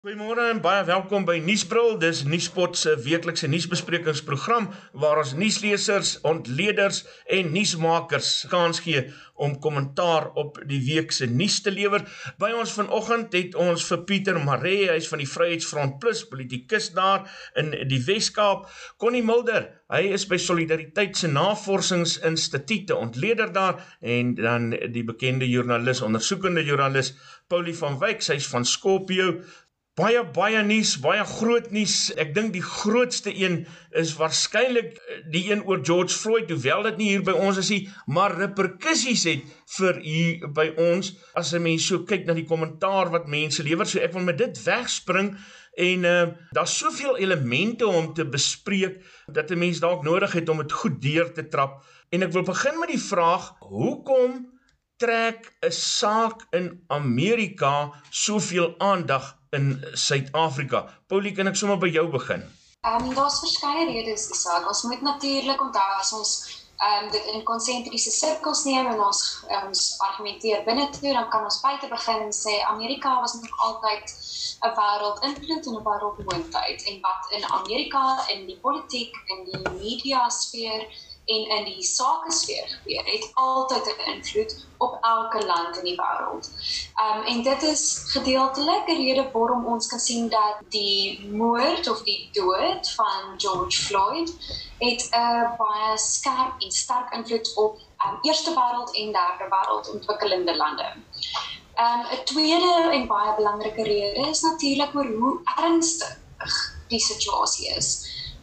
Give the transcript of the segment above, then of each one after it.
Goeiemôre en baie welkom by Nuusbril. Dis Nuuspot se weeklikse nuusbesprekingsprogram waar ons nuuslesers, ontleeders en nuusmakers kans gee om kommentaar op die week se nuus te lewer. By ons vanoggend het ons vir Pieter Maree, hy's van die Vryheidsfront Plus, politikus daar in die Wes-Kaap. Connie Mulder, hy is by Solidariteit se Navorsingsinstituut, ontleder daar en dan die bekende joernalis, ondersoekende joernalis Paulie van Wyk, sy's van Skopje baie baie nuus, baie groot nuus. Ek dink die grootste een is waarskynlik eh, die een oor George Floyd, hoewel dit nie hier by ons is nie, maar reperkusies het vir hier by ons as 'n mens so kyk na die kommentaar wat mense lewer. So ek wil met dit wegspring en uh daar's soveel elemente om te bespreek dat 'n mens dalk nodig het om dit goed deur te trap. En ek wil begin met die vraag: Hoekom trek 'n saak in Amerika soveel aandag in Suid-Afrika. Paulie, kan ek sommer by jou begin? Ehm um, daar's verskeie redes dis saak. Ons moet natuurlik onthou as ons ehm um, dit in konsentriese sirkels neem en ons ons argumenteer binne toe, dan kan ons buite begin en sê Amerika was nog altyd 'n wêreld invloed en 'n wêreld moondheid en wat in Amerika in die politiek en die media sfeer en in die sakesfeer gebeur het altyd 'n invloed op elke land in die wêreld. Um en dit is gedeeltelik 'n rede waarom ons kan sien dat die moord of die dood van George Floyd het 'n baie skerp en sterk invloed op um eerste wêreld en derde wêreld ontwikkelende lande. Um 'n tweede en baie belangrike rede is natuurlik oor hoe ernstig die situasie is.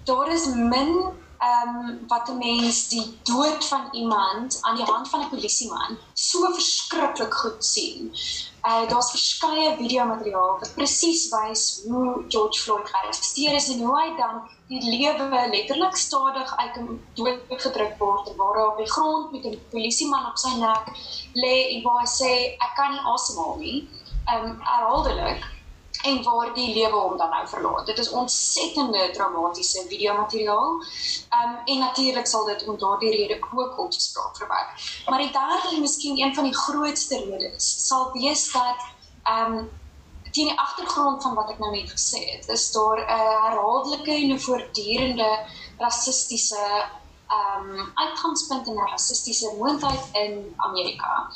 Daar is min um, wat 'n mens die dood van iemand aan die hand van 'n polisieman so verskriklik goed sien. Uh daar's verskeie videomateriaal wat presies wys hoe George Floyd gearresteer is en hoe hy dan die lewe letterlik stadig uit hom dood gedruk word waar hy op die grond met 'n polisieman op sy nek lê en waar hy sê ek kan nie asemhaal nie. Ehm um, herhaaldelik en waar die lewe hom dan nou verlaat. Dit is ontsettende dramatiese videomateriaal. Ehm um, en natuurlik sal dit om daardie rede ook opspraak verwek. Maar die derde en miskien een van die grootste redes sal wees dat ehm um, teen die agtergrond van wat ek nou net gesê het, is daar 'n uh, herhaaldelike en 'n voortdurende rassistiese ehm um, uitgangspunt en 'n rassistiese moondheid in Amerika.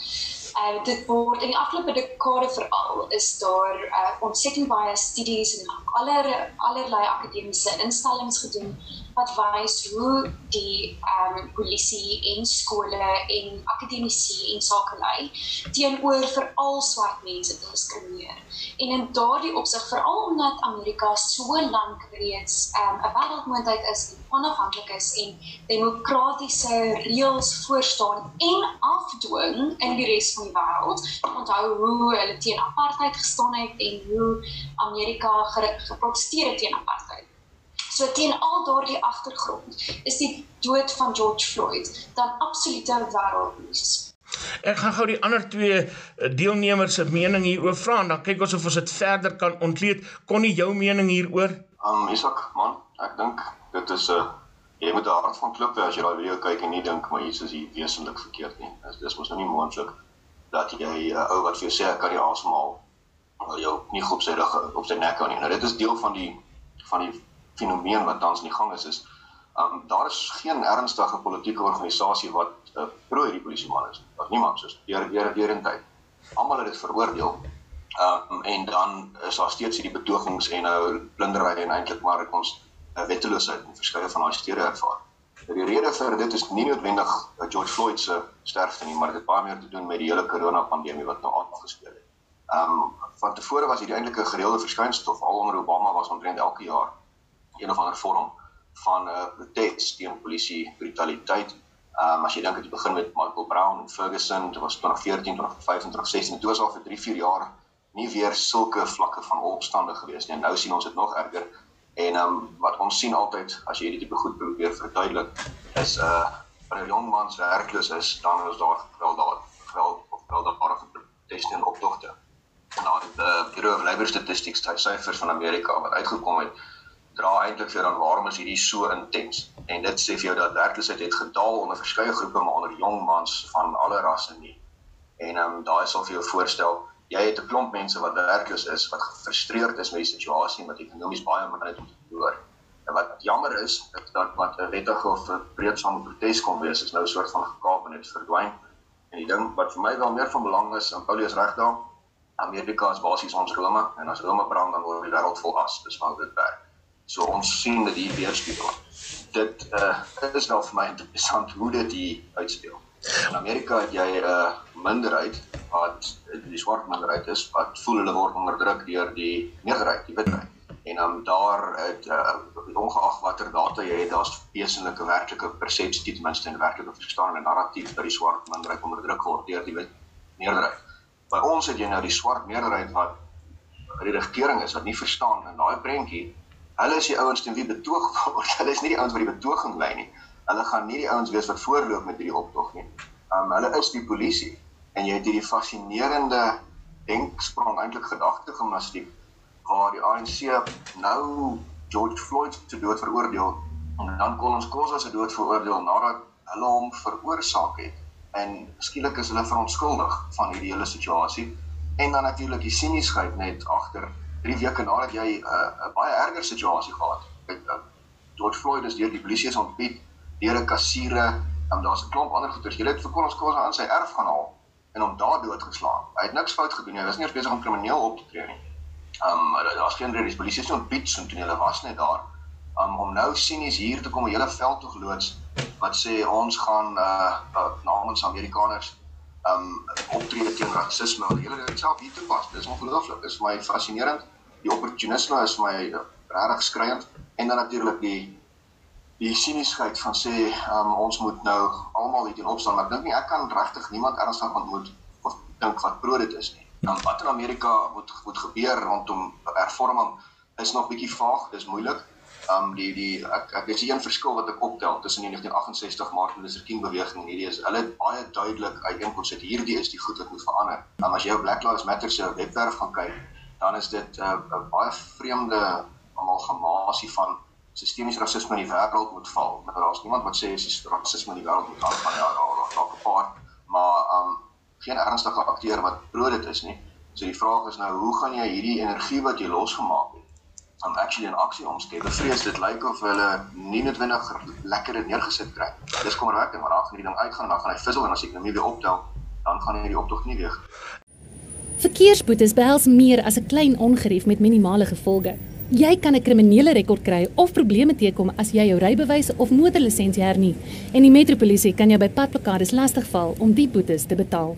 Uh, dit word in die afgelope dekade veral is daar uh, ontsettend baie studies en aller allerlei akademiese instellings gedoen wys hoe die ehm um, polisie en skole en akademici en sakelei teenoor veral swart mense diskrimineer. En in daardie opsig veral omdat Amerika so lank reeds ehm, 'n um, wêreldmoondheid is, onafhanklik is en demokratiese reëls voorstaan en afdwing in die res van die wêreld. Onthou hoe hulle teen apartheid gestaan het en hoe Amerika geprotesteer het teen apartheid. So teen al daardie agtergrond is die dood van George Floyd dan absolute wêreldnuus. Ek gaan gou die ander twee eh, deelnemers se mening hieroor vra en dan kyk ons of ons dit verder kan ontleed. Kon nie jou mening hieroor? Um Isak man, ek dink dit is 'n uh, jy moet daar van klop as jy daai video kyk en nie dink maar iets is hier wesentlik verkeerd nie. Dis dis mos nou nie moontlik dat jy 'n uh, ou wat vir jou sê ek kan nie asemhaal jou nie goed op sy rug op sy nek aan nie. Nou dit is deel van die van die fenomeen wat tans in die gang is is um daar is geen ernstige politieke organisasie wat uh, pro hierdie polisieman is. Wat niemand soos deur deur deur in tyd. Almal het dit veroordeel. Um en dan is daar steeds hierdie betogings en nou blindery en eintlik maar ons uh, wetteloosheid in verskeie van daai stede ervaar. Die rede vir dit is nie noodwendig uh, George Floyd se sterfte nie, maar dit het baie meer te doen met die hele corona pandemie wat nou afgespeel het. Um van tevore was hierdie eintlik 'n gereelde verskynsel, al onder Obama was omtrent elke jaar een of ander vorm van 'n uh, protes teen polisie brutaliteit. Um, as jy dink dit begin met Michael Brown en Ferguson, dit was 2014, 2015, 2016, dit was al vir 3, 4 jaar nie weer sulke vlakke van opstande gewees nie. En nou sien ons dit nog erger. En um, wat ons sien altyd as jy hierdie tipe goed probeer verduidelik is uh wanneer 'n jong man se werkloos is, dan is daar wel daar wel of wel daar paar proteste en optogte. Nou die uh, Bureau of Labor Statistics syfers van Amerika wat uitgekom het dra eintlik vir dan waarom is hierdie so intens en dit sê vir jou dat werkloosheid het gedaal onder verskeie groepe maar onder jong mans van alle rasse nie en ehm um, daai sal vir jou voorstel jy het 'n klomp mense wat werkloos is, wat gefrustreerd is met die situasie wat ekonomies baie moeilik om te doen. En wat jammer is, dat dat wat 'n wettige of 'n breedsame protes kon wees, is nou 'n soort van gekaap en dit verdwyn. En die ding wat vir my wel meer van belang is, en Paulus reg daar, Amerika is basies ons Rome en as Rome brand dan word die wêreld vol as. Dis waar dit werk. So ons sien dat hier weerspieël. Dit uh is nou vir my interessant hoe dit hier uitspeel. In Amerika het jy 'n uh, minderheid wat die swart minderheid is wat voel hulle word onderdruk deur die meerderheid, die witheid. En dan daar het uh, ongeag watter data jy het, daar's wesenlike werklike persepsie ten minste en werklike verstaan en narratief dat die swart minderheid onderdruk word deur die wit meerderheid. By ons het jy nou die swart meerderheid wat die regering is wat nie verstaan in daai prentjie. Hulle is die ouens teen wie betoog word. Hulle is nie die ouens wat die betoging lei nie hulle gaan nie die ouens wees wat voorloop met hierdie optog nie. Um hulle is die polisie en jy het hierdie fascinerende denksprong eintlik gedagte gimnastiek waar die ANC nou George Floyd te dood veroordeel en dan kon ons Khoza se dood veroordeel nadat hulle hom veroorsaak het en skielik is hulle verontskuldig van hierdie hele situasie en dan natuurlik die siniesheid net agter 3 weke nadat jy 'n uh, baie erger situasie gehad het. Uh, George Floyd is deur die polisie ontbied deur 'n kassiere, en daar's 'n klomp ander goeders. Jy het vir Kolos Kolos aan sy erf gaan haal en hom daar doodgeslaan. Hy het niks fout gedoen nie. Hy was nie eens besig om krimineel op te tree nie. Um daar's geen rede die polisie het ontbied so toe hulle was net daar. Um om nou sinies hier te kom 'n hele veld toe geloods wat sê ons gaan uh, uh namens Amerikaners um optree teen rasisme. Hulle het self hier toepas. Dis ongelooflik. Dis my fascinerend. Die opportunisme is my regtig skriwend en dan natuurlik die die siniesheid van sê um, ons moet nou almal hier teen opstaan maar ek dink nie ek kan regtig niemand ernstig ontmoet of dink wat pro dit is nie. Dan wat in Amerika moet moet gebeur rondom hervorming is nog bietjie vaag, dis moeilik. Um die die ek ek weet een verskil wat ek optel tussen die 1968 Martin Luther King beweging en hierdie is hulle baie duidelik uiteenkom sit hierdie is die goed wat moet verander. Dan as jy op Black Lives Matter se webwerf gaan kyk, dan is dit 'n uh, baie vreemde amalgamasie van sistemiese rasisme in die wêreld moet val. Maar daar's niemand wat sê rasisme in die wêreld moet aangaan ja, daar dalk 'n paar, maar um geen ernstige akteur wat pro dit is nie. So die vraag is nou, hoe gaan jy hierdie energie wat jy losgemaak om actually in aksie omskep? Bevrees dit lyk of hulle nie noodwendig lekker dit neergesit kry. Dis kommerwekkend, maar dan gaan die ding uitgaan dan gaan hy fizzle en as ek nou nie weer optel, dan gaan hierdie optog nie weer. Verkeersboetes behels meer as 'n klein ongerief met minimale gevolge. Jy kan 'n kriminele rekord kry of probleme teekom as jy jou rybewys of motorlisensie hernie en die metropolisie kan jou by padplakkades lastigval om die boetes te betaal.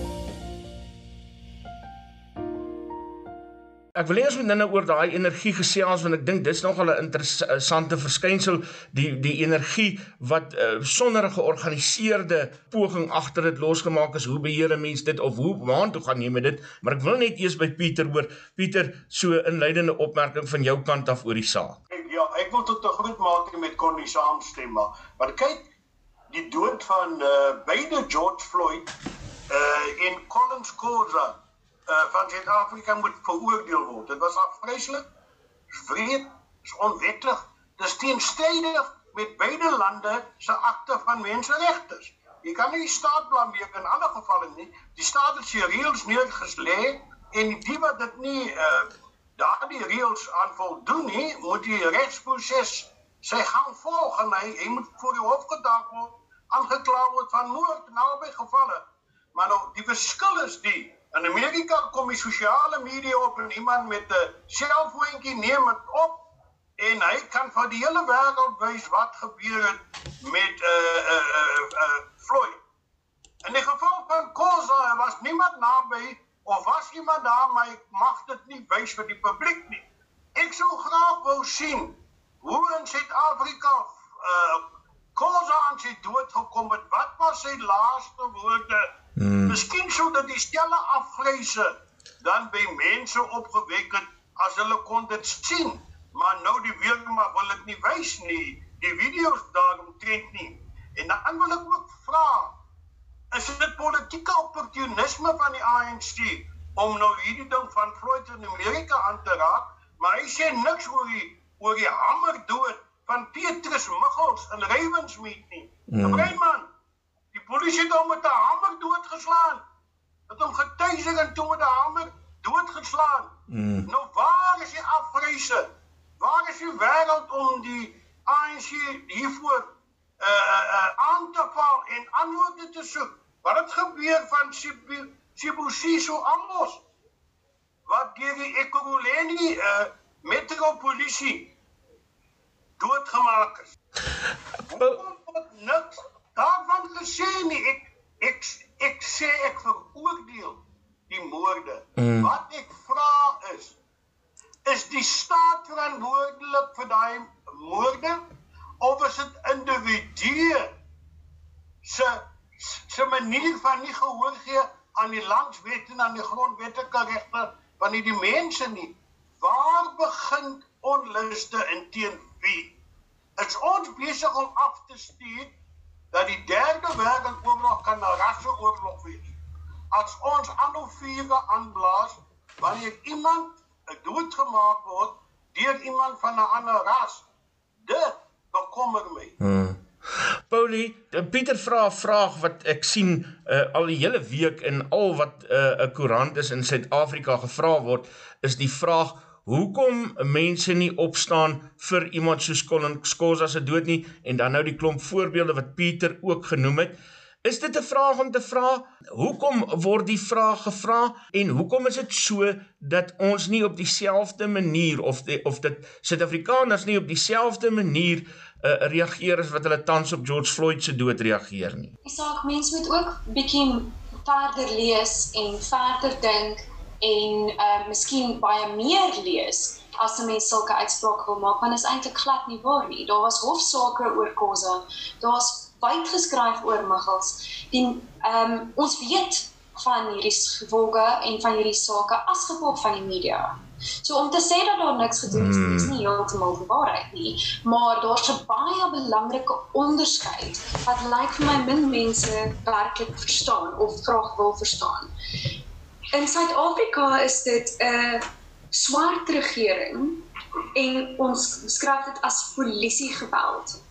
Ek wil eers met nou oor daai energie gesels want ek dink dis nogal 'n interessante verskynsel die die energie wat uh, sonder 'n georganiseerde poging agter dit losgemaak is. Hoe beheer 'n mens dit of hoe waartoe gaan jy met dit? Maar ek wil net eers by Pieter hoor. Pieter, so inleidende opmerking van jou kant af oor die saak ja, ek wil tot 'n groot mate met Connie saamstem maar. Maar kyk, die dood van uh beide George Floyd uh en Collins Khoza uh van Suid-Afrika moet veroordeel word. Dit was afgryslik. Vreed, is onwettig. Dis teenstrydig met beide lande se akte van menseregte. Jy kan nie staat blameer in alle gevalle nie. Die staat het sy reëls neergeslê en die wat dit nie uh daardie reëls aan voldoen nie, moet die regsproses sy gang volg en hy, hy moet voor die hof gedag word, aangekla word van moord en albei gevalle. Maar nou die verskil is die in Amerika kom die sosiale media op en iemand met 'n selfoontjie neem dit op en hy kan vir die hele wêreld wys wat gebeur het met 'n uh, 'n uh, 'n uh, uh, Floyd. In die geval van Khoza was niemand naby of was iemand daar maar ek mag dit nie wys vir die publiek nie. Ek sou graag wou sien hoe in Suid-Afrika uh Khoza aan sy dood gekom het. Wat was sy laaste woorde? Hmm. Miskien sou dit die stelle afgryse dan by mense opgewek het as hulle kon dit sien maar nou die weermag wil dit nie wys nie. Die video's daarom trend nie. En dan wil ek ook vra, is dit politieke opportunisme van die ANC om nou hierdie ding van Floyd in Amerika aan te raak, maar hy sê niks oor die oor die hamer dood van Petrus Michels in Ravensmead nie. Mm. man, die polisie het hom met 'n hamer doodgeslaan. Het hom getuiser en toe met 'n hamer doodgeslaan. Mm. Nou waar is die afreise? Waar is die wêreld om die ANC hiervoor uh, uh, aan te val en antwoorde te soek? Wat het gebeur van Sibusiso Amos? Wat deur die Ekurhuleni uh, metropolisie doodgemaak is. Hoekom word niks daarvan gesê nie? Ek ek ek sê ek veroordeel die moorde. Mm. Wat ek vra is is die staat verantwoordelik vir daai moorde of is dit individue se se manier van nie gehoor gee aan die landswet en aan die grondwetlike regte van die mense nie. Waar begin onluste in teen wie? Is ons besig om af te stuur dat die derde wêreldoorlog kan 'n rasseoorlog wees? As ons ander vuure aanblaas wanneer iemand doodgemaak word deur iemand van 'n ander ras, dit bekommer my. Hmm. Paulie, Pieter vra 'n vraag wat ek sien uh, al die hele week in al wat eh, 'n uh, koerant is in Suid-Afrika gevra word, is die vraag hoekom mense nie opstaan vir iemand soos Colin Skosa se dood nie en dan nou die klomp voorbeelde wat Pieter ook genoem het. Is dit 'n vraag om te vra? Hoekom word die vraag gevra en hoekom is dit so dat ons nie op dieselfde manier of die, of dit Suid-Afrikaners nie op dieselfde manier uh, reageer as wat hulle tans op George Floyd se dood reageer nie? Die saak mense moet ook bietjie verder lees en verder dink en uh miskien baie meer lees as 'n mens sulke uitsprake wil maak want is eintlik glad nie waar nie. Daar was hofsaake oor Khoza. Daar's wyd geskryf oor Michels. Die ehm um, ons weet van hierdie gevolge en van hierdie sake as gevolg van die media. So om te sê dat daar niks gedoen is, is nie heeltemal die waarheid nie, maar daar's 'n baie belangrike onderskeid wat lyk vir my min mense werklik verstaan of graag wil verstaan. In Suid-Afrika is dit 'n swart regering en ons beskryf dit as polisiegeweld.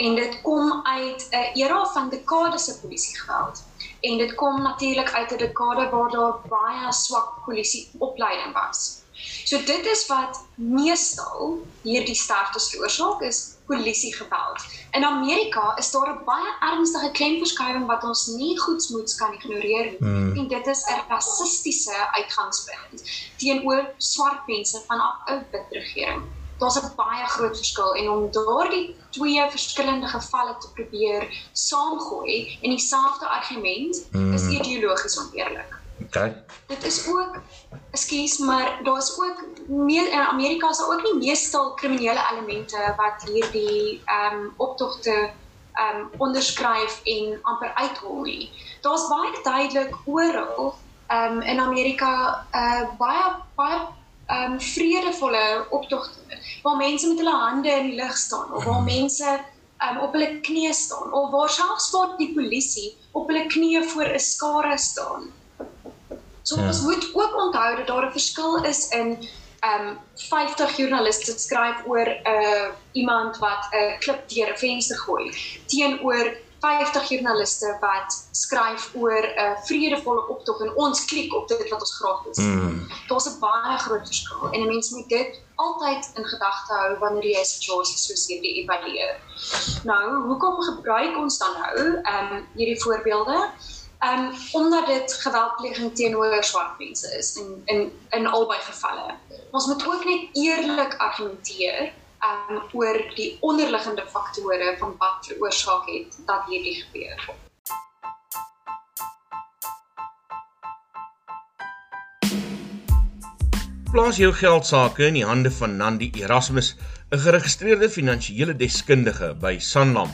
En dit kom uit 'n era van dekades se polisiegeweld. En dit kom natuurlik uit 'n dekade waar daar baie swak polisieopleiding was. So dit is wat meestal hierdie sterftes veroorsaak is polisiegeweld. In Amerika is daar 'n baie ernstige klemverskywing wat ons nie goedsmoeds kan ignoreer nie. Mm. En dit is 'n rassistiese uitgangspunt teenoor swart mense van 'n wit regering. Daar's 'n baie groot verskil en om daardie twee verskillende gevalle te probeer saamgooi en dieselfde argument mm. is ideologies oneerlik. Okay. Dit is ook ekskuus, maar daar's ook meer in Amerika is daar ook nie meestal kriminele elemente wat hierdie ehm um, optogte ehm um, onderskryf en amper uithol nie. Daar's baie duidelik oral ehm um, in Amerika uh baie baie ehm um, vredevolle optogte waar mense met hulle hande in die lug staan of waar mense um, op hulle knieë staan of waar selfs waar die polisie op hulle knieë voor 'n skare staan. So ja. ons moet ook onthou dat daar 'n verskil is in um ehm, 50 joernaliste skryf oor 'n uh, iemand wat 'n uh, klip deur 'n venster gooi teenoor 50 joernaliste wat skryf oor 'n uh, vredevolle optog en ons klik op dit wat ons graag wil sien. Mm. Daar's 'n baie groot verskil en 'n mens moet dit altyd in gedagte hou wanneer jy 'n situasie soos hierdie evalueer. Nou, hoekom gebruik ons dan nou um hierdie voorbeelde? Um omdat dit geweldpleging teenoor swart mense is in in in albei gevalle. Ons moet ook net eerlik argumenteer um oor die onderliggende faktore van wat veroorsaak het dat hierdie gebeur. Plaas jou geld sake in die hande van Nandi Erasmus, 'n geregistreerde finansiële deskundige by Sanlam.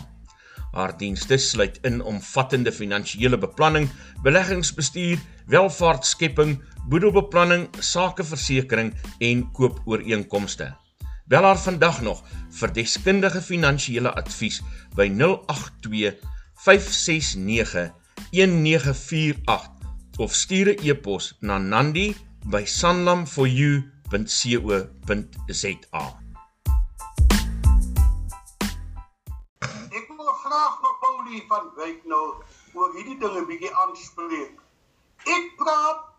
Haar dienste sluit in omvattende finansiële beplanning, beleggingsbestuur, welvaartskepping, boedelbeplanning, sakeversekering en koopooreenkomste. Bel haar vandag nog vir deskundige finansiële advies by 082 569 1948 of stuur 'n e-pos na nandi@sanlamforyou.co.za. Ek wil graag vir Paulie van Wyk nou oor hierdie dinge bietjie aanspreek. Ek praat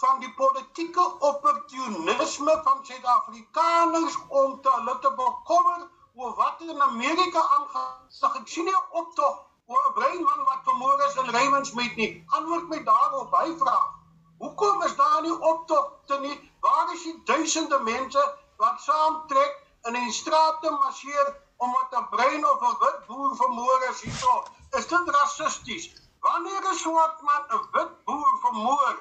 van die politieke opportunisme van Suid-Afrikaners om te hulle te bekommer oor wat in Amerika aangaan. Sag ek sien nie optog oor 'n breinman wat vermoor is in Reymondsmeet nie. Antwoord my daarop by vraag. Hoekom is daar nie optogte nie? Waar is die duisende mense wat saamtrek in die strate marseer omdat 'n brein of 'n wit boer vermoor is hierso? Is dit rassisties? Wanneer 'n swart man 'n wit boer vermoor,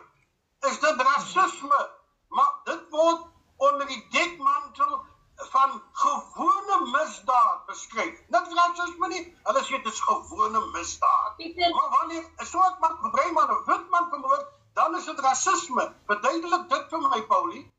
is dit rasisme. Maar dit word onder die dekmantel van gewone misdaad beskryf. Niks rasisme nie. Hulle sê dit is gewone misdaad. Pieter, Maar wanneer 'n swart man, 'n bruin man, 'n wit man vermoor, dan is dit rasisme. Verduidelik dit vir my, Paulie.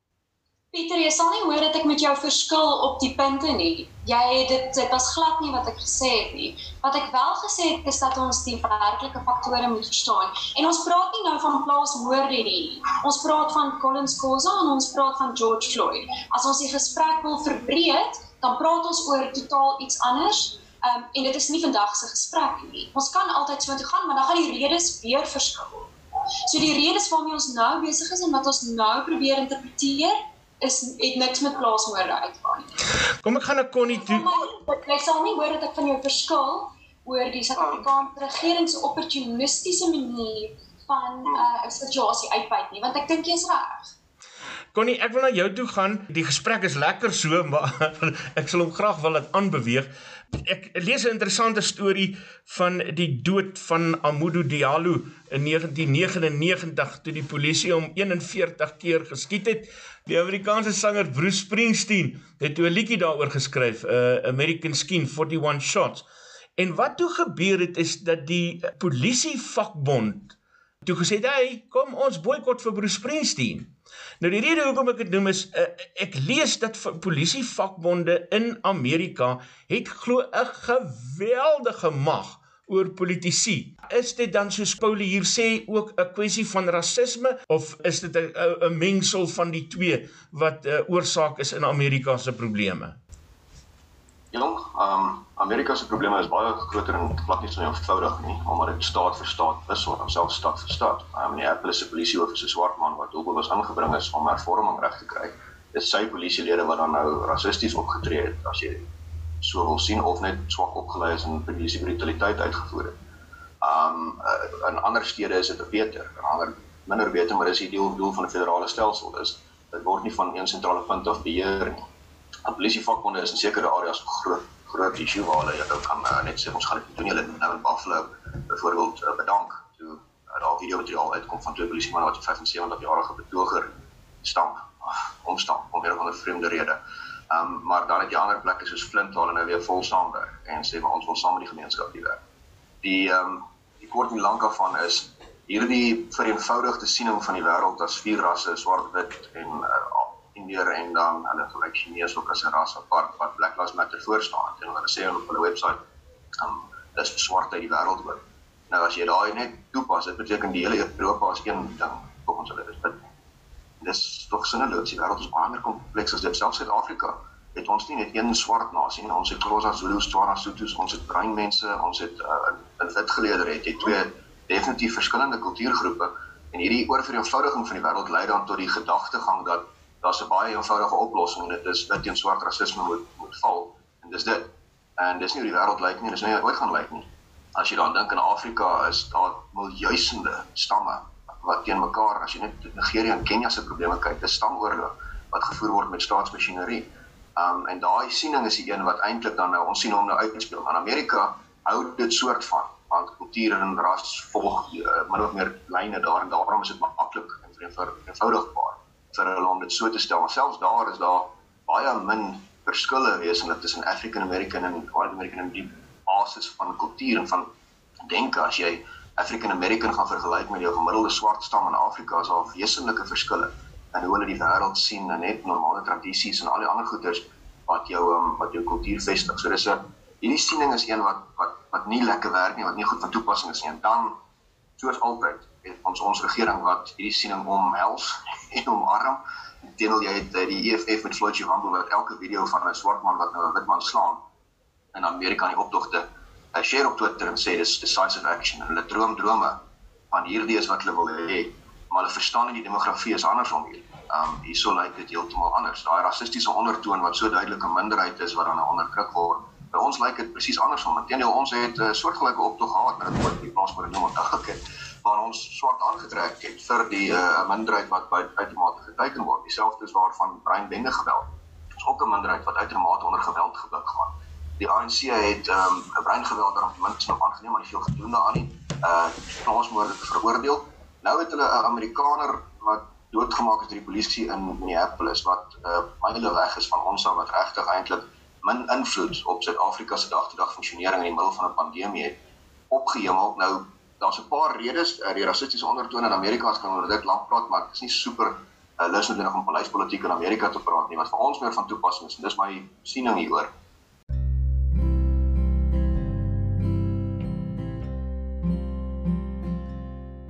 Pieter, jy sal nie hoor dat ek met jou verskil op die punte nie. Jy dit dit was glad nie wat ek gesê het nie. Wat ek wel gesê het is dat ons die werklike faktore moet verstaan. En ons praat nie nou van plaasmoorde nie. Ons praat van Collins Kosa en ons praat van George Floyd. As ons die gesprek wil verbreed, dan praat ons oor totaal iets anders. Um, en dit is nie vandag se gesprek nie. Ons kan altyd so toe gaan, maar dan gaan die redes weer verskil. So die redes waarmee ons nou besig is en wat ons nou probeer interpreteer, is het niks met plaasmoorde uitgaan nie. Kom ek gaan na Connie toe. Maar jy sal nie hoor dat ek van jou verskil oor die Suid-Afrikaanse regering se opportunistiese manier van 'n uh, situasie uitbuit nie, want ek dink jy's reg. Connie, ek wil na jou toe gaan. Die gesprek is lekker so, maar ek sal hom graag wil laat aanbeweeg. Ek lees 'n interessante storie van die dood van Amadou Diallo in 1999 toe die polisie hom 41 keer geskiet het. Die Amerikaanse sanger Bruce Springsteen het 'n liedjie daaroor geskryf, 'n uh, American Skin 41 Shots. En wat toe gebeur het is dat die polisie vakbond toe gesê het, "Hey, kom ons boikot vir Bruce Springsteen." Nou die rede hoekom ek dit noem is uh, ek lees dat polisie vakbonde in Amerika het glo 'n geweldige mag oor politici. Is dit dan soos Paulie hier sê ook 'n kwessie van rasisme of is dit 'n mengsel van die twee wat 'n uh, oorsaak is in Amerika se probleme? Jong, ehm um, Amerika se probleme is baie groter en glad nie so eenvoudig nie, omdat dit staat vir staat is of homself staat vir staat. Ehm um, Minneapolis se polisiehoof is 'n swart man wat ook was aangebring is om hervorming reg te kry. Dis sy polisielede wat dan nou rassisties opgetree het as jy so wil sien of net swak opgelei is en polisie brutaliteit uitgevoer het. Um uh, in ander stede is dit beter, in ander minder beter, maar dis die doel, doel van 'n federale stelsel is dit word nie van een sentrale punt af beheer nie. En polisievakbonde is in sekere areas groot groot issue waar hulle jou kan uh, net sê ons gaan dit doen julle nou in Buffalo byvoorbeeld uh, bedank toe uh, daar video materiaal uitkom van twee polisiemanne wat 75 jarige betoger stamp omstamp om weer van 'n vreemde rede. Ehm um, maar dan het jy ander plekke soos Flint waar hulle nou weer vol saamwerk en sê maar ons wil saam met die gemeenskap hier werk. Die ehm um, die kort en lank af van is hierdie vereenvoudigde siening van die wêreld as vier rasse, swart, wit en uh, Indiër en dan hulle gelyk Chinese ook as 'n ras apart wat Black Lives Matter voor staan en hulle sê op hulle webwerf um, dis swart uit die wêreld oor. Nou as jy daai net toepas, dit beteken die hele Europa is een ding volgens hulle dis dit. Dis tog sinneloos. Die wêreld is baie meer kompleks as dit. Selfs Suid-Afrika het ons nie net een swart nasie nie. Ons het Xhosa, Zulu, Tswana, Sotho, ons het bruin mense, ons het uh, 'n wit geleerde het jy twee definitief verskillende kultuurgroepe en hierdie oorvereenvoudiging van die wêreld lei dan tot die gedagtegang dat daar's 'n baie eenvoudige oplossing en dit is dat teen swart rasisme moet moet val en dis dit. En dis nie hoe die wêreld lyk nie, dis nie hoe dit ooit gaan lyk nie. As jy dan dink in Afrika is daar miljoene stamme wat teen mekaar as jy net Nigerië en Kenia se probleme kyk, dis stamoorlog wat gevoer word met staatsmasjinerie. Um en daai siening is die een wat eintlik dan nou ons sien hom nou uitspeel. Maar Amerika hou dit soort van want kultuur en ras volg uh, min of meer lyne daar en daarom is dit maklik en eenvoudigbaar vir hulle om dit so te stel. Maar selfs daar is daar baie min verskille wesenlik tussen African American en White American en die basis van kultuur en van denke as jy African American gaan vergelyk met jou gemiddelde swart stam in Afrika is daar wesenlike verskille in hoe hulle die wêreld sien en net normale tradisies en al die ander goeders wat jou um, wat jou kultuur vestig. So dis 'n hierdie siening is een wat wat wat nie lekker werk nie, wat nie goed van toepassing is nie. En dan soos altyd ons ons regering wat hierdie siening omhels en omarm. Teenoor jy het die EFF met Floyd Chiwambu wat elke video van 'n swart man wat nou 'n wit man slaan in Amerika in die optogte share op Twitter en sê dis decisive action hulle droom drome van hierdie is wat hulle wil hê maar hulle verstaan nie die demografie is andersom hier. Um hierso lyk dit heeltemal anders. Daai rassistiese ondertoon wat so duidelik 'n minderheid is wat dan onderdruk word. By ons lyk dit presies andersom. Inteendeel ons het 'n uh, soortgelyke optog gehad met dit die plaas ek nou onthou het waar ons swart aangetrek het vir die uh, minderheid wat by uitmate geteken word. Dieselfde is waarvan Brian Bende geweld. Dis ook 'n minderheid wat uitmate onder geweld gebuk gaan. Die ANC het ehm um, brein geweld daarop ten minste nog aangeneem, maar nie veel gedoen daaraan nie. Uh plaasmoorde veroordeel. Nou het hulle 'n Amerikaner wat doodgemaak is deur die polisie in Minneapolis wat uh myle weg is van ons af wat regtig eintlik min invloed op Suid-Afrika se dag-te-dag funksionering in die middel van 'n pandemie het opgehemel. Nou daar's 'n paar redes, uh, die rassistiese ondertone in Amerika as kan oor dit lank praat, maar dit is nie super uh, lus nog om polisiepolitiek in Amerika te praat nie wat vir ons meer van toepassing is. En dis my siening hieroor.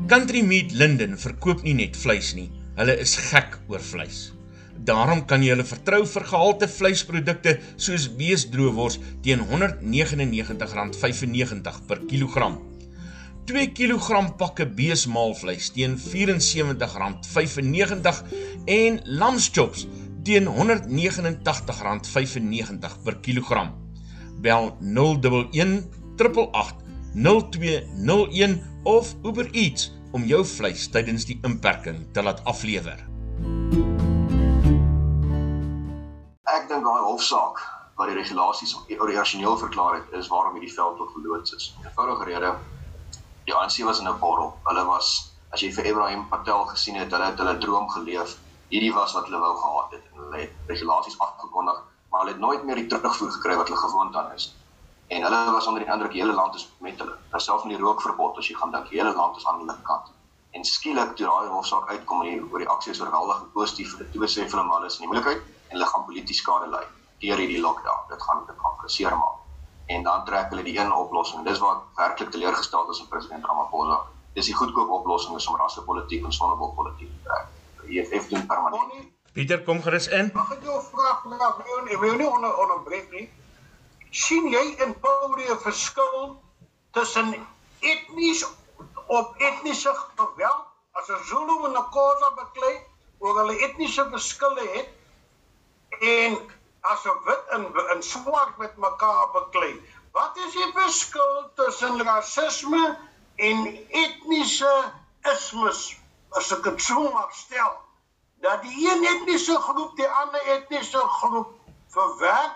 Country Meat Linden verkoop nie net vleis nie, hulle is gek oor vleis. Daarom kan jy hulle vertrou vir gehalte vleisprodukte soos beesdroewors teen R199.95 per kilogram. 2 kg pakke beesmaalvleis teen R74.95 en lamschops teen R189.95 per kilogram. Bel 011 888 0201 of Uber Eats om jou vleis tydens die inperking te laat aflewer. Ek dink daai hofsaak wat die regulasies origineel verklaar het is waarom hierdie veld tot verloots is. Eenvoudige rede die ANC was in 'n borrel. Hulle was as jy vir Ibrahim Patel gesien het, hulle het hulle droom geleef. Hierdie was wat hulle wou gehad het. Hulle het regulasies afgekondig, maar hulle het nooit meer die terugvoer gekry wat hulle gewoond aan is en hulle was onder die indruk die hele land is met hulle. Terselfs met die rookverbod as jy gaan dink die hele land is aan hulle kant. En skielik toe daai hofsaak uitkom en die reaksie is oorweldig positief vir die twee sê hulle maar is in die moeilikheid en hulle gaan polities skade ly deur hierdie lockdown. Dit gaan dit gaan geseer maak. En dan trek hulle die een oplossing. Dis wat werklik teleurgestel is in president Ramaphosa. Dis die goedkoop oplossing is om rassepolitiek en sonnebolpolitiek te trek. Die EFF doen permanent. Pieter kom gerus in. Mag ek jou vra vra ek wil nie onder onderbreek nie sien jy in Pauli 'n verskil tussen etnies op etniese geweld as 'n Zulu en 'n Khoza beklei oor hulle etniese verskille het en as 'n wit en 'n swart met mekaar beklei. Wat is die verskil tussen rasisme en etniese ismes as ek dit sou maar stel? Dat die een etniese groep die ander etniese groep verwerp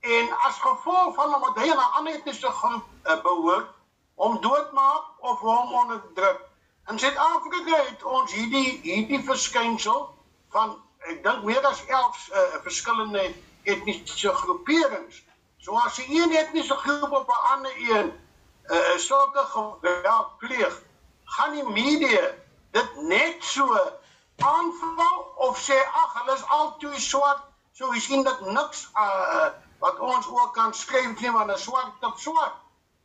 en as gevolg van omdat hy 'n ander etniese groep uh, behoort om doodmaak of hom onderdruk. In Suid-Afrika het ons hierdie hierdie verskynsel van ek dink meer as 11 uh, eh, verskillende etniese groeperings. So as jy een etniese groep op 'n ander een uh, sulke geweld pleeg, gaan die media dit net so aanval of sê ag hulle is al twee swart, so jy sien dat niks uh, wat ons ook kan skryf nie van 'n swart op swart.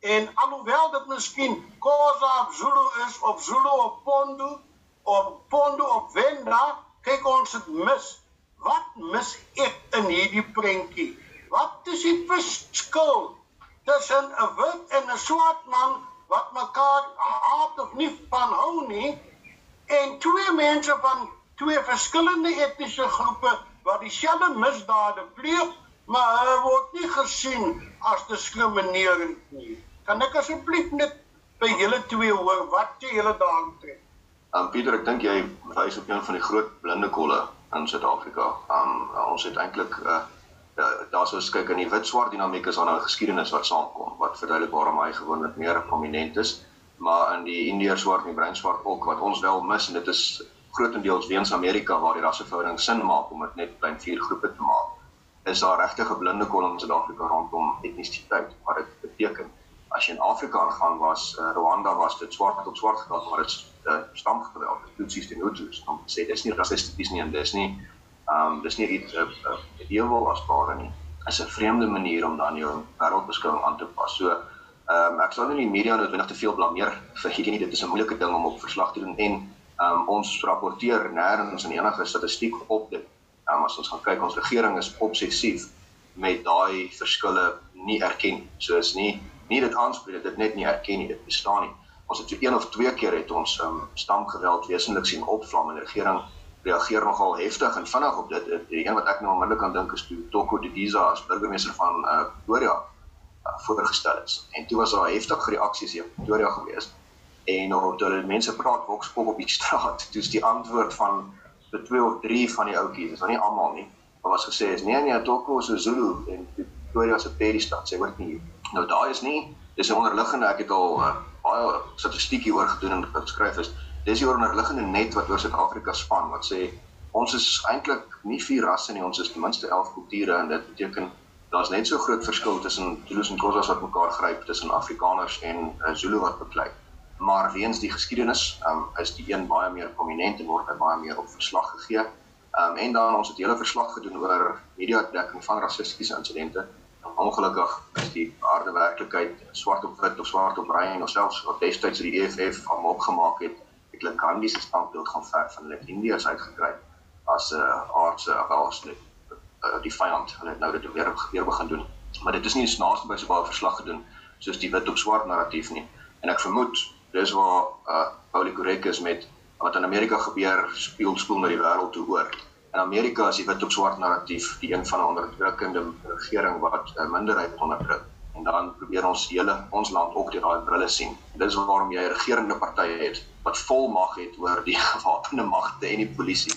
En alhoewel dit miskien Khoza op Zulu is of Zulu op Pondu of Pondu op Venda, kyk ons dit mis. Mis ek in hierdie prentjie? Wat is die verskil tussen 'n wit en 'n swart man wat mekaar haat of nie van hou nie en twee mense van twee verskillende etniese groepe wat dieselfde misdade pleeg maar hy word nie gesien as diskriminerend nie. Kan ek asseblief net by julle twee hoor wat julle daarin trek? Um Pieter, ek dink jy wys op een van die groot blinde kolle in Suid-Afrika. Um ons het eintlik uh, uh daar sou kyk in die wit swart dinamiek is aan 'n geskiedenis wat saamkom wat verduidelik waarom hy gewoonlik meer prominent is, maar in die indiër swart en bruin swart ook wat ons wel mis en dit is grootendeels weens Amerika waar die rasseverhouding sin maak om dit net klein vier groepe te maak is daar regtig 'n blinde kolom in Suid-Afrika rondom etnisiteit wat dit beteken. As jy in Afrika gaan was uh, Rwanda was dit swart op swart gehad maar dit uh, stamgeweld, Tutsis en Hutus. Dan sê dis nie rassisties nie en dis nie ehm um, dis nie iets 'n uh, uh, ewel as ware nie. is 'n vreemde manier om dan jou wêreldbeskouing aan te pas. So ehm um, ek sal nie die media noodwendig te veel blameer vir hierdie nie. Dit is 'n moeilike ding om op verslag te doen en ehm um, ons rapporteer nêrens in enige statistiek op dit. Ehm um, as ons gaan kyk ons regering is obsessief met daai verskille nie erken. So is nie nie dit aanspreek dit net nie erken nie, dit bestaan nie. Ons het so een of twee keer het ons um, stamgeweld wesentlik sien opvlam en die regering reageer nogal heftig en vinnig op dit. Die een wat ek nou onmiddellik aan dink is toe Toko Didiza as burgemeester van uh, Pretoria uh, voorgestel is. En toe was daar heftige reaksies hier in Pretoria gewees. En nou toe hulle mense praat wokspop op die straat, toe's die antwoord van die twee of drie van die ouetjies, dis nou nie almal nie, maar was gesê is nee nee, Toko is 'n Zulu en Pretoria se Peristad, sê hoort nie. Nou daai is nie, dis 'n onderliggende ek het al uh, baie statistiek hieroor gedoen en geskryf is dis die onderliggende net wat oor Suid-Afrika span wat sê ons is eintlik nie vier rasse nie, ons is ten minste 11 kulture en dit beteken daar's net so groot verskil tussen Zulus en Xhosas wat mekaar gryp tussen Afrikaners en uh, Zulu wat beklei. Maar weens die geskiedenis um, is die een baie meer prominent en word baie meer op verslag gegee. Um, en dan ons het hele verslag gedoen oor media dekking van rassistiese insidente. Ongelukkig is die harde werklikheid swart op wit of swart op bruin of selfs wat destyds die EFF van opgemaak het eintlik Gandhi se standbeeld gaan ver van hulle Indiërs uitgekry as 'n uh, aardse afwaslik uh, eh, die vyand. Hulle het nou dit weer weer begin doen. Maar dit is nie snaaks by so baie verslag gedoen soos die wit op swart narratief nie. En ek vermoed dis waar uh, Paulie korrek is met wat in Amerika gebeur speel speel na die wêreld toe oor in Amerika is die wit op swart narratief die een van 'n onderdrukkende regering wat 'n uh, minderheid onderdruk en dan probeer ons hele ons land ook deur daai brille sien. Dis waarom jy 'n regerende party het wat vol mag het oor die gewapende magte en die polisie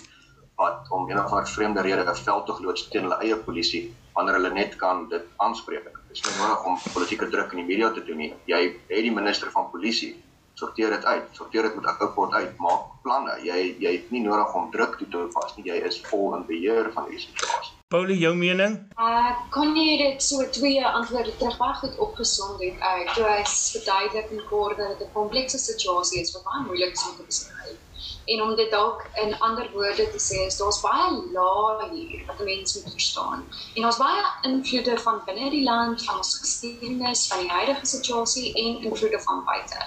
wat om of ander vreemde rede 'n veldtog loods teen hulle eie polisie wanneer hulle net kan dit aanspreek. Dit is nie nodig om politieke druk in die media te doen nie. Jy het die minister van polisie sorteer dit uit. Sorteer dit met 'n rapport uit. Maak planne. Jy jy het nie nodig om druk toe te pas nie. Jy is vol in beheer van die situasie. Paulie, jou mening? Uh kon jy dit so twee antwoorde terug baie goed opgesom het. Uh toe hy verduidelik en kort dat dit 'n komplekse situasie is wat baie moeilik is om te beskryf. En om dit dalk in ander woorde te sê is daar's baie lae hier wat mense moet verstaan. En daar's baie invloede van binne die land, van ons geskiedenis, van die huidige situasie en invloede van buite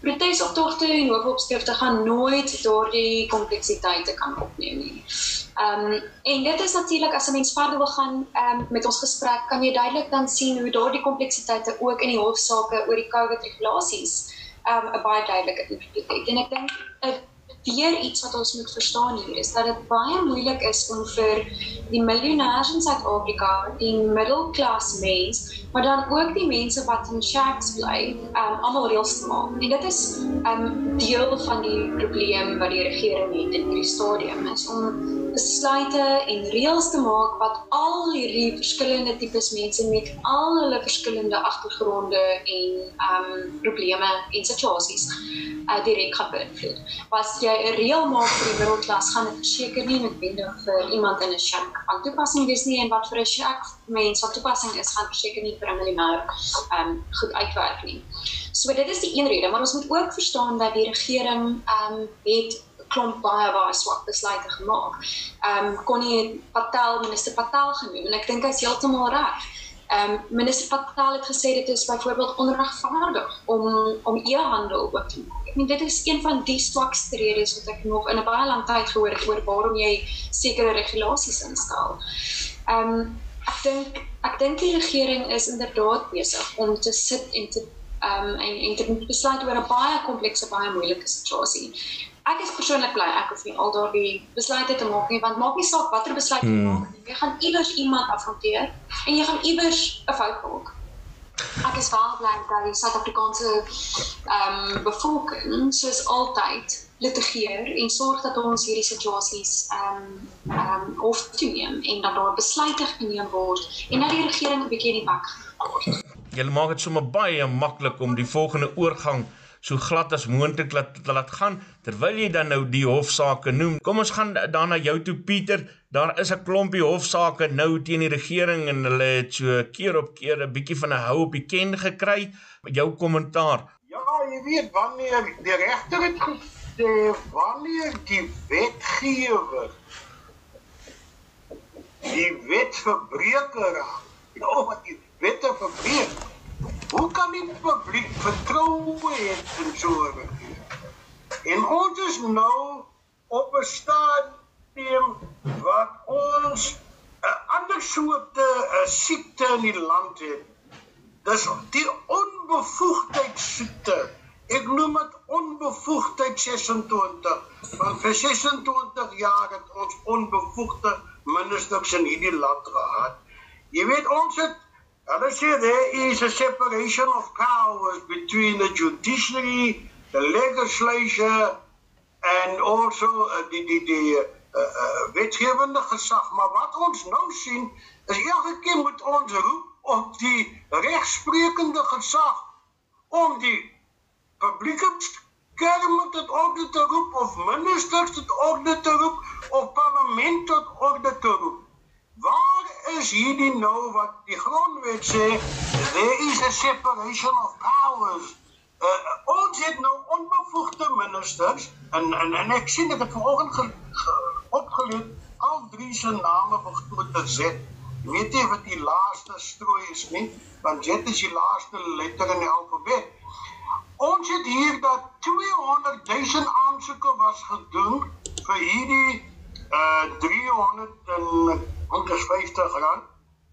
protesoptogte en hoofopskrifte gaan nooit daardie kompleksiteite kan opneem nie. Ehm um, en dit is natuurlik as 'n mens verder wil gaan ehm um, met ons gesprek kan jy duidelik dan sien hoe daardie kompleksiteite ook in die hofsaake oor die COVID regulasies ehm um, 'n baie duidelike invloed het. En ek dink 'n weer iets wat ons moet verstaan hier is dat dit baie moeilik is om vir die miljonêers in Suid-Afrika, die middelklas mens, maar dan ook die mense wat in shacks bly, um almal reëls te maak. En dit is um deel van die probleem wat die regering het in hierdie stadium is om besluite en reëls te maak wat al hierdie verskillende tipes mense met al hulle verskillende agtergronde en um probleme en situasies uh, direk gaan beïnvloed. Was jy 'n reël maak vir die middelklas, gaan dit seker nie noodwendig vir iemand in 'n shack van toepassing wees nie en wat vir 'n shack mens van toepassing is, gaan seker nie vir 'n miljonair ehm goed uitwerk nie. So dit is die een rede, maar ons moet ook verstaan dat die regering ehm um, het klomp baie baie swak besluite gemaak. Ehm um, Connie Patel, minister Patel genoem en ek dink hy's heeltemal reg. Ehm um, minister Patel het gesê dit is byvoorbeeld onregverdig om om e-handel oop te maak. Meen dit is een van die swakste redes wat ek nog in 'n baie lang tyd gehoor het oor waarom jy sekere regulasies instel. Ehm um, ek dink ek dink die regering is inderdaad besig om te sit en te ehm um, en en te besluit oor 'n baie komplekse, baie moeilike situasie ek is persoonlik bly ek hoef nie al daardie besluite te maak nie want maak nie saak watter besluit jy hmm. maak nie. Jy gaan iewers iemand afronteer en jy gaan iewers 'n fout maak. Ek is baie bly dat die Suid-Afrikaanse ehm um, bevolking soos altyd litigeer en sorg dat ons hierdie situasies ehm um, ehm um, hof toe neem en dat daar besluite geneem word en dat die regering 'n bietjie in die bak word. Jy maak dit sommer baie maklik om die volgende oorgang so glad as moontlik laat laat gaan terwyl jy dan nou die hofsaake noem. Kom ons gaan dan na jou toe Pieter. Daar is 'n klompie hofsaake nou teen die regering en hulle het so keer op keer 'n bietjie van 'n hou op die ken gekry. Jou kommentaar. Ja, jy weet wanneer die regter het gesê wanneer die wetgewer die wetverbreker nou wat die wette verbreek. Hoe kan die publiek vertroue hê in so 'n regering? En ons is nou op 'n stadium wat ons 'n ander soort 'n siekte in die land het. Dis die onbevoegdheid siekte. Ek noem dit onbevoegdheid 26. Van vir 26 jaar het ons onbevoegde ministers in hierdie land gehad. Jy weet ons het hulle sê there is a separation of powers between the judiciary, the legislature and also uh, die die die uh, uh, wetgewende gesag. Maar wat ons nou sien is elke keer moet ons roep op die regsprekende gesag om die publieke kerme tot orde te roep of ministers tot orde te roep of parlement tot orde te roep. Waar is hierdie nou wat die grondwet sê there is a separation of powers? Uh, ons het nou onbevoegde ministers en en, en ek sien dit vanoggend ge, ge, opgeleid al drie se name begin te set. Weet jy wat die laaste strooi is nie? Want dit is die laaste letter in die alfabet. Ons het hier dat 200 000 aansoeke was gedoen vir hierdie uh 350 rand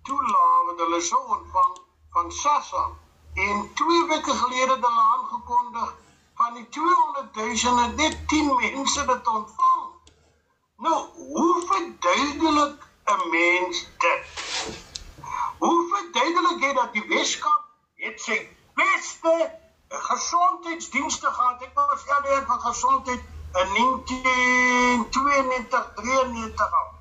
toelaat wat hulle sou ontvang van SASSA. En twee weke gelede het hulle aangekondig van die 200 000 het net 10 mense dit ontvang. Nou, hoe verduidelik 'n mens dit? Hoe verduidelik jy dat die Weskaap het sy beste gesondheidsdienste gehad. Ek was eerder van gesondheid in 1992, 93 al.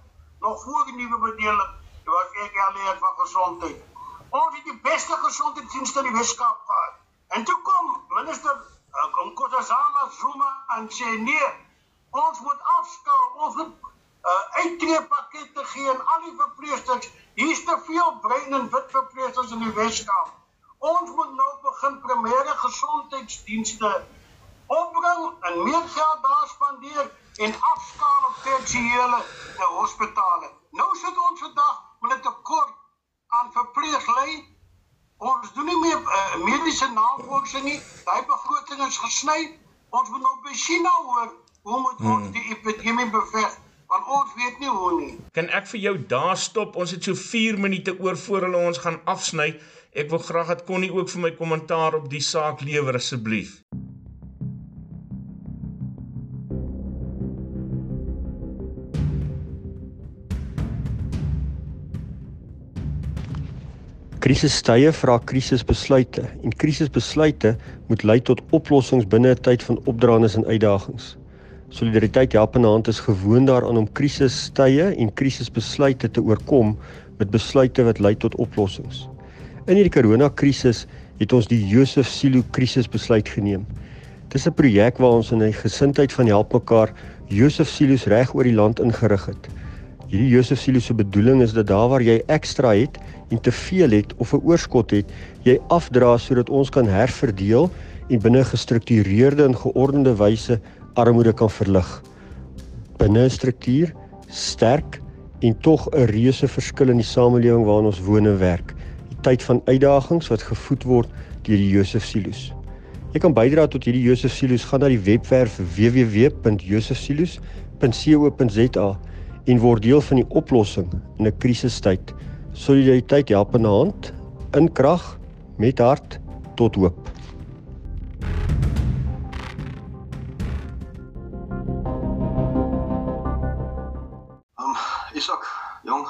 Nog voor die nuwe bedeling was ek eerder van gesondheid. Ons het die beste gesondheidsdienste in die Weskaap gehad. En toe kom minister uh, Nkosazana Zuma en sê nee, ons moet afskaal, ons moet uh, uittreepakkette gee aan al die verpleegsters. Hier's te veel brein en wit verpleegsters in die Weskaap. Ons moet nou begin primêre gesondheidsdienste opbring en meer geld daar spandeer en afskaal op tersiêre hospitale. Nou sit ons vandag met 'n tekort aan verpleeglei. Ons doen nie meer uh, mediese navorsing nie. Daai begroting is gesny. Ons moet nou by China hoor hoe moet ons hmm. die epidemie beveg? want ons weet nie hoe nie. Kan ek vir jou daar stop? Ons het so 4 minute oor voor hulle ons gaan afsny. Ek wil graag dat Connie ook vir my kommentaar op die saak lewer asseblief. Krisistye vra krisisbesluite en krisisbesluite moet lei tot oplossings binne 'n tyd van opdraandes en uitdagings. Solidariteit help in hand is gewoond daaraan om krisistye en krisisbesluite te oorkom met besluite wat lei tot oplossings. In hierdie koronakrisis het ons die Josef Silo krisis besluit geneem. Dis 'n projek waar ons in 'n gesindheid van help mekaar Josef Silo's reg oor die land ingerig het. Hierdie Josef Silo se bedoeling is dat daar waar jy ekstra het en te veel het of 'n oorskot het, jy afdra sodat ons kan herverdeel en binne gestruktureerde en geordende wyse armoede kan verlig. Binne 'n struktuur sterk en tog 'n reuse verskil in die samelewing waarin ons woon en werk tyd van uitdagings wat gevoed word deur die Josef Silo's. Jy kan bydra tot hierdie Josef Silo's gaan na die webwerf www.josefsilo's.co.za en word deel van die oplossing in 'n krisistyd. Solidariteit help in hand, in krag, met hart tot hoop. Um, Isak, jong.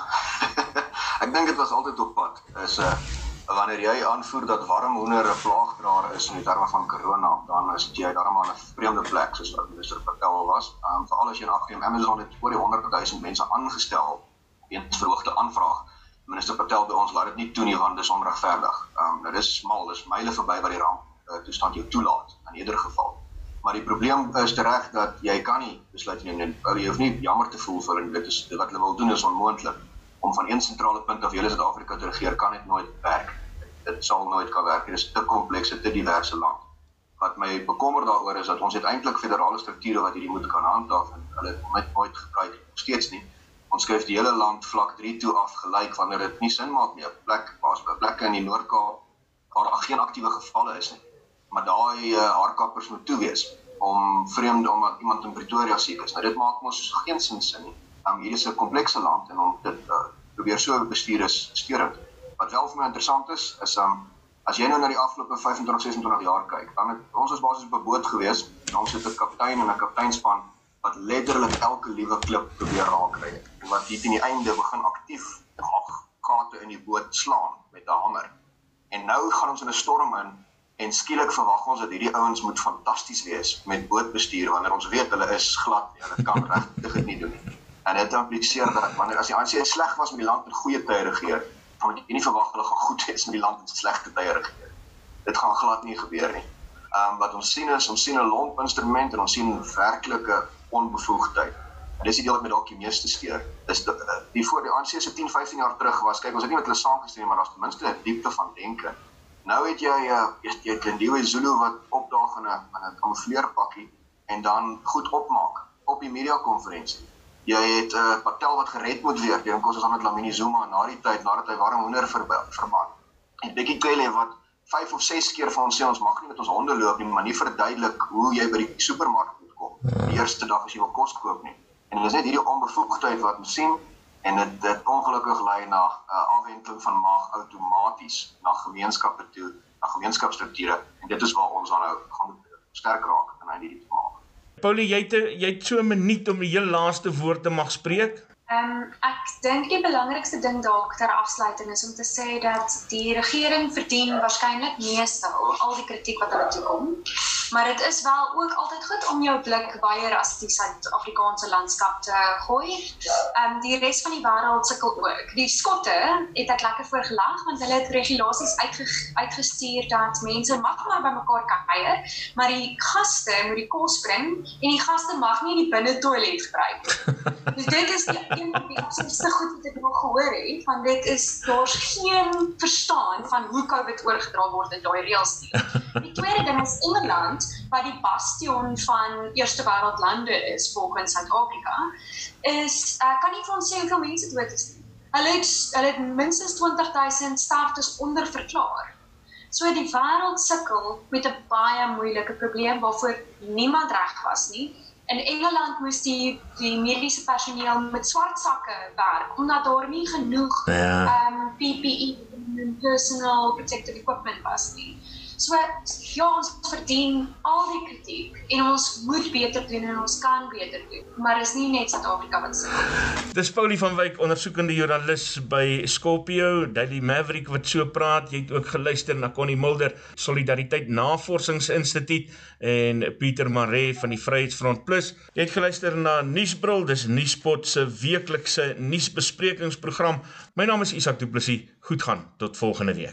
ek dink dit was altyd op pad is 'n uh, eh, wanneer jy aanvoer dat warm hoender 'n plaagdraer is in terme van corona, dan is jy daarom aan 'n vreemde plek soos wat minister Patel was. Um, Veral as jy in ag neem Amazon het oor die 100 000 mense aangestel weens verhoogde aanvraag. Minister Patel by ons laat dit nie toe nie want dis onregverdig. Um, nou dis smal, dis myle verby wat die ramp uh, toestand jou toelaat in ieder geval. Maar die probleem is reg dat jy kan nie besluit neem nie. Jy hoef nie jammer te voel vir en dit is wat hulle wil doen is onmoontlik om van een sentrale punt af hele Suid-Afrika te regeer kan dit nooit werk. Dit sal nooit kan werk. Dit is te kompleks, te diverse land. Wat my bekommer daaroor is dat ons het eintlik federale strukture wat hierdie moet kan handhaaf en hulle het nooit nooit gebruik steeds nie. Ons skuif die hele land vlak 3 toe af gelyk wanneer dit nie sin maak nie. Plek was plekke in die Noord-Kaap waar daar geen aktiewe gevalle is nie. Maar daai uh, haarkappers moet toe wees om vreemde omdat iemand in Pretoria siek is. Nou dit maak mos geen sin sin nie. Um, hier is 'n komplekse land en om dit uh, probeer so bestuur is steurend. Wat wel vir my interessant is, is um as jy nou na die afgelope 25 26 jaar kyk, dan het ons was basies op 'n boot gewees en ons het 'n kaptein en 'n kapteinspan wat letterlik elke liewe klip probeer raakry en wat hier teen die einde begin aktief gate in die boot slaan met 'n hamer. En nou gaan ons in 'n storm in en skielik verwag ons dat hierdie ouens moet fantasties wees met bootbestuur wanneer ons weet hulle is glad nie, hulle kan regtig dit nie doen nie. En dit impliseer dat wanneer as die ANC sleg was met die land in goeie tye regeer, dan moet jy nie verwag hulle gaan goed wees met die land in slegte tye regeer. Dit gaan glad nie gebeur nie. Ehm um, wat ons sien is ons sien 'n lomp instrument en ons sien werklike onbevoegdheid. En dis die deel wat my dalk die meeste steur. Dis die, die voor die ANC se 10, 15 jaar terug was, kyk ons het nie met hulle saamgestem maar daar's ten minste 'n diepte van denke. Nou het jy uh, jy 'n nuwe Zulu wat opdaag in 'n in 'n kamofleerpakkie en dan goed opmaak op die media konferensie jy het 'n uh, eh, Patel wat gered moet wees. Dink ons is aan met Lamine Zuma na die tyd nadat hy warm hoender verban. En Bekkie Cele wat 5 of 6 keer vir ons sê ons mag nie met ons honde loop nie, maar nie verduidelik hoe jy by die supermark kom. Die eerste dag as jy wil kos koop nie. En dit is net hierdie onbevoegdheid wat ons sien en dit dit ongelukkig lei na 'n uh, eh, afwenteling van mag outomaties na gemeenskappe toe, na gemeenskapsstrukture en dit is waar ons aanhou gaan sterk raak in hierdie maak. Paulie, jy het jy het so 'n minuut om die heel laaste woord te mag spreek. Ehm um, ek dink die belangrikste ding dalk ter afsluiting is om te sê dat die regering verdien waarskynlik meeste al die kritiek wat hulle toekom. Maar dit is wel ook altyd goed om jou blik baie ras die Suid-Afrikaanse landskap te gooi. Ehm um, die res van die wêreld sukkel ook. Die Skotte het ek lekker voor gelag want hulle het regulasies uitge uitgestuur dat mense mag maar by mekaar kan kuier, maar die gaste moet die kos bring en die gaste mag nie die binne toilet gebruik nie. Dus dit is die van die absolute goed wat ek nog gehoor het, van dit is daar's geen verstaan van hoe COVID oorgedra word in daai reëls nie. Die tweede ding is Engeland wat die bastion van eerste wêreld lande is volgens Suid-Afrika is uh, kan nie vir ons sê hoeveel mense dood is nie. Hulle het hulle het minstens 20000 sterftes onderverklaar. So die wêreld sukkel met 'n baie moeilike probleem waarvoor niemand reg was nie. In Engeland moes die die mediese personeel met swart sakke werk omdat daar nie genoeg ja. ehm ja. um, PPE personal protective equipment was nie. So ja, ons verdien al die kritiek en ons moet beter doen en ons kan beter doen. Maar is nie net Suid-Afrika wat se. Dis Paulie van Wyk, ondersoekende joernalis by Scorpio, Daily Maverick wat so praat. Jy het ook geluister na Connie Mulder, Solidariteit Navorsingsinstituut en Pieter Maree van die Vryheidsfront Plus. Jy het geluister na Nuusbril, dis Nuuspot se weeklikse nuusbesprekingsprogram. My naam is Isak Du Plessis. Goed gaan tot volgende week.